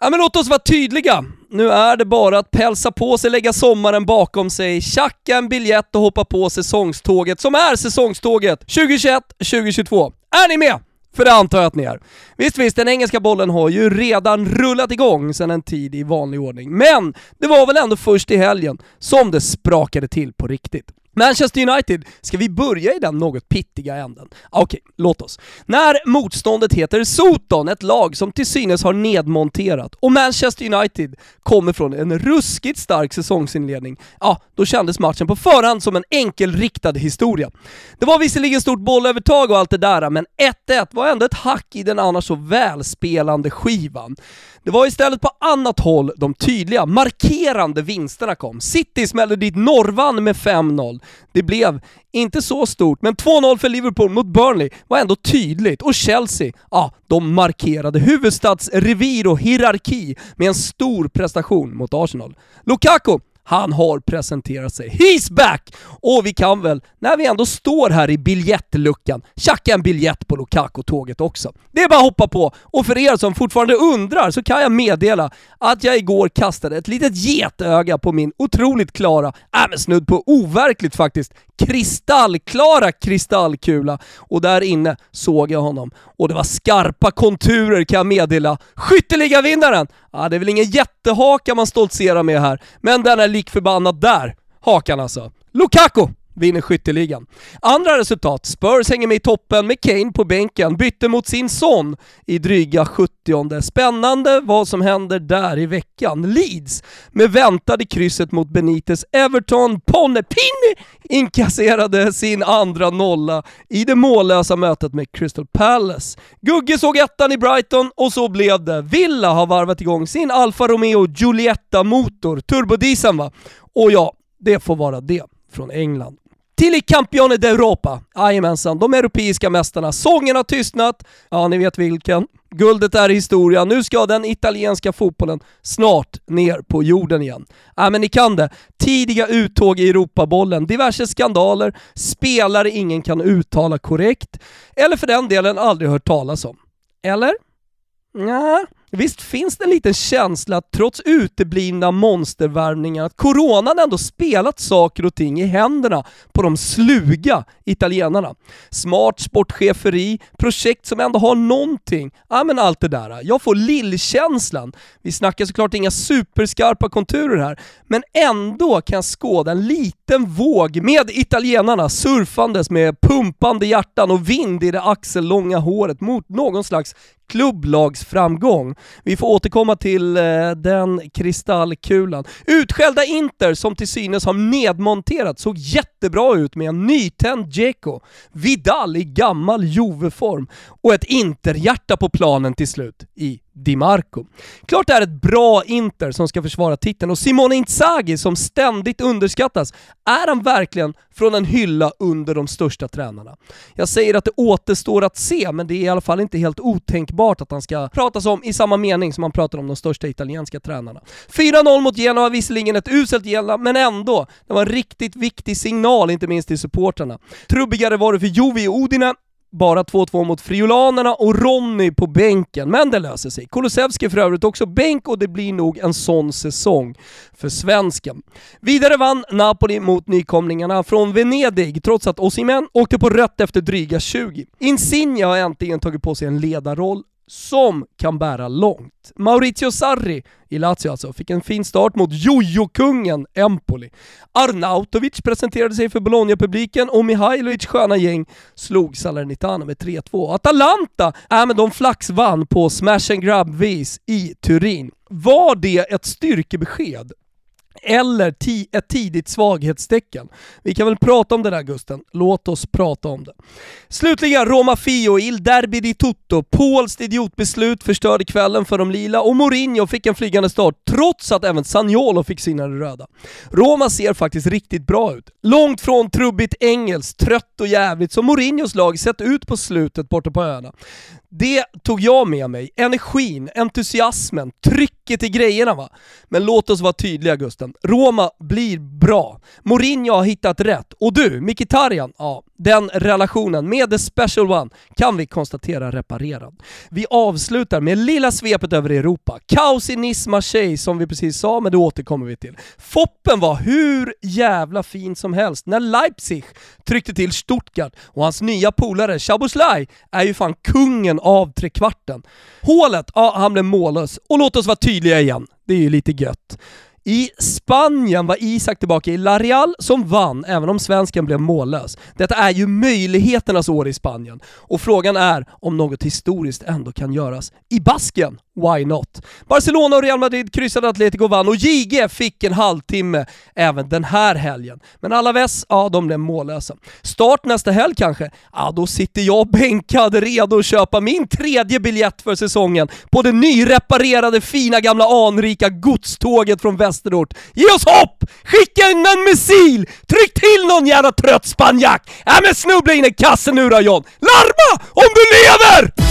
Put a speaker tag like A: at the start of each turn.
A: Ja men låt oss vara tydliga. Nu är det bara att pälsa på sig, lägga sommaren bakom sig, tjacka en biljett och hoppa på säsongståget som är säsongståget 2021-2022. Är ni med? För det antar jag att ni är. Visst visst, den engelska bollen har ju redan rullat igång sedan en tid i vanlig ordning. Men det var väl ändå först i helgen som det sprakade till på riktigt. Manchester United, ska vi börja i den något pittiga änden? Ah, okej, okay, låt oss. När motståndet heter Soton, ett lag som till synes har nedmonterat, och Manchester United kommer från en ruskigt stark säsongsinledning, ja, ah, då kändes matchen på förhand som en enkelriktad historia. Det var visserligen stort bollövertag och allt det där, men 1-1 var ändå ett hack i den annars så välspelande skivan. Det var istället på annat håll de tydliga, markerande vinsterna kom. City smällde dit Norvan med 5-0. Det blev inte så stort, men 2-0 för Liverpool mot Burnley var ändå tydligt. Och Chelsea, ja, de markerade huvudstadsrevir och hierarki med en stor prestation mot Arsenal. Lukaku, han har presenterat sig. He's back! Och vi kan väl, när vi ändå står här i biljettluckan, tjacka en biljett på Lukaku-tåget också. Det är bara att hoppa på. Och för er som fortfarande undrar så kan jag meddela att jag igår kastade ett litet getöga på min otroligt klara, äh men snudd på overkligt faktiskt, kristallklara kristallkula och där inne såg jag honom. Och det var skarpa konturer kan jag meddela. Skytteligavinnaren! Ja, det är väl ingen jättehaka man stoltserar med här, men den är lik förbannat där. Hakan alltså. Lukaku! Vinner skytteligan. Andra resultat, Spurs hänger med i toppen med Kane på bänken, bytte mot sin son i dryga 70 Spännande vad som händer där i veckan. Leeds med väntade krysset mot Benites Everton, Ponepini inkasserade sin andra nolla i det mållösa mötet med Crystal Palace. Gugge såg ettan i Brighton och så blev det. Villa har varvat igång sin Alfa Romeo Giulietta-motor, turbodieseln va? Och ja, det får vara det från England. Till i Campione d'Europa. Jajamensan, de europeiska mästarna. Sången har tystnat, ja ni vet vilken. Guldet är historia. Nu ska den italienska fotbollen snart ner på jorden igen. Ja men ni kan det. Tidiga uttåg i Europabollen, diverse skandaler, spelare ingen kan uttala korrekt, eller för den delen aldrig hört talas om. Eller? Nja, Visst finns det en liten känsla, trots uteblivna monstervärvningar, att coronan ändå spelat saker och ting i händerna på de sluga italienarna. Smart sportcheferi, projekt som ändå har någonting, ja men allt det där. Jag får lillkänslan. Vi snackar såklart inga superskarpa konturer här, men ändå kan jag skåda en liten våg med italienarna surfandes med pumpande hjärtan och vind i det axellånga håret mot någon slags klubblagsframgång. Vi får återkomma till eh, den kristallkulan. Utskällda Inter, som till synes har nedmonterat, såg jättebra ut med en nytänd Dzeko. Vidal i gammal Juve-form och ett Interhjärta på planen till slut i Di Marco. Klart det är ett bra Inter som ska försvara titeln och Simone Inzaghi som ständigt underskattas, är han verkligen från en hylla under de största tränarna? Jag säger att det återstår att se, men det är i alla fall inte helt otänkbart att han ska pratas om i samma mening som man pratar om de största italienska tränarna. 4-0 mot Genoa, visserligen ett uselt Genoa, men ändå. Det var en riktigt viktig signal, inte minst till supportrarna. Trubbigare var det för Jovi och Udine, bara 2-2 mot Friolanerna och Ronny på bänken, men det löser sig. Kulusevski för övrigt också bänk och det blir nog en sån säsong för svensken. Vidare vann Napoli mot nykomlingarna från Venedig, trots att Osimhen åkte på rött efter dryga 20. Insigne har äntligen tagit på sig en ledarroll som kan bära långt. Maurizio Sarri, i Lazio alltså, fick en fin start mot Jojo-kungen Empoli. Arnautovic presenterade sig för Bologna-publiken och Mihailovic sköna gäng slog Salernitana med 3-2. Atalanta, äh men de flaxvann på smash and grab-vis i Turin. Var det ett styrkebesked eller ett tidigt svaghetstecken. Vi kan väl prata om det där Gusten, låt oss prata om det. Slutligen Roma Fio, Il Derby di Tutto. Pauls idiotbeslut förstörde kvällen för de lila och Mourinho fick en flygande start trots att även Sagnolo fick sina röda. Roma ser faktiskt riktigt bra ut. Långt från trubbigt engelskt, trött och jävligt som Mourinhos lag sett ut på slutet borta på öarna. Det tog jag med mig. Energin, entusiasmen, trycket i grejerna va. Men låt oss vara tydliga Gusten. Roma blir bra. Mourinho har hittat rätt. Och du, Mkhitaryan, ja, den relationen med the special one kan vi konstatera reparerad. Vi avslutar med lilla svepet över Europa. Kaos i Nice Marseille som vi precis sa, men det återkommer vi till. Foppen var hur jävla fin som helst när Leipzig tryckte till Stuttgart och hans nya polare Chaboslaj är ju fan kungen av trekvarten. Hålet, ja han blev mållös. Och låt oss vara tydliga igen, det är ju lite gött. I Spanien var Isak tillbaka i La Real som vann, även om svensken blev mållös. Detta är ju möjligheternas år i Spanien, och frågan är om något historiskt ändå kan göras i Basken. Why not? Barcelona och Real Madrid kryssade Atletico vann och JG fick en halvtimme även den här helgen. Men Alaves, ja de blev mållösa. Start nästa helg kanske? Ja, då sitter jag bänkad redo att köpa min tredje biljett för säsongen på det nyreparerade fina gamla anrika godståget från västerort. Ge oss hopp! Skicka in en missil! Tryck till någon jävla trött spanjack! Ja men snubbla in i kassen nu då John! Larma om du lever!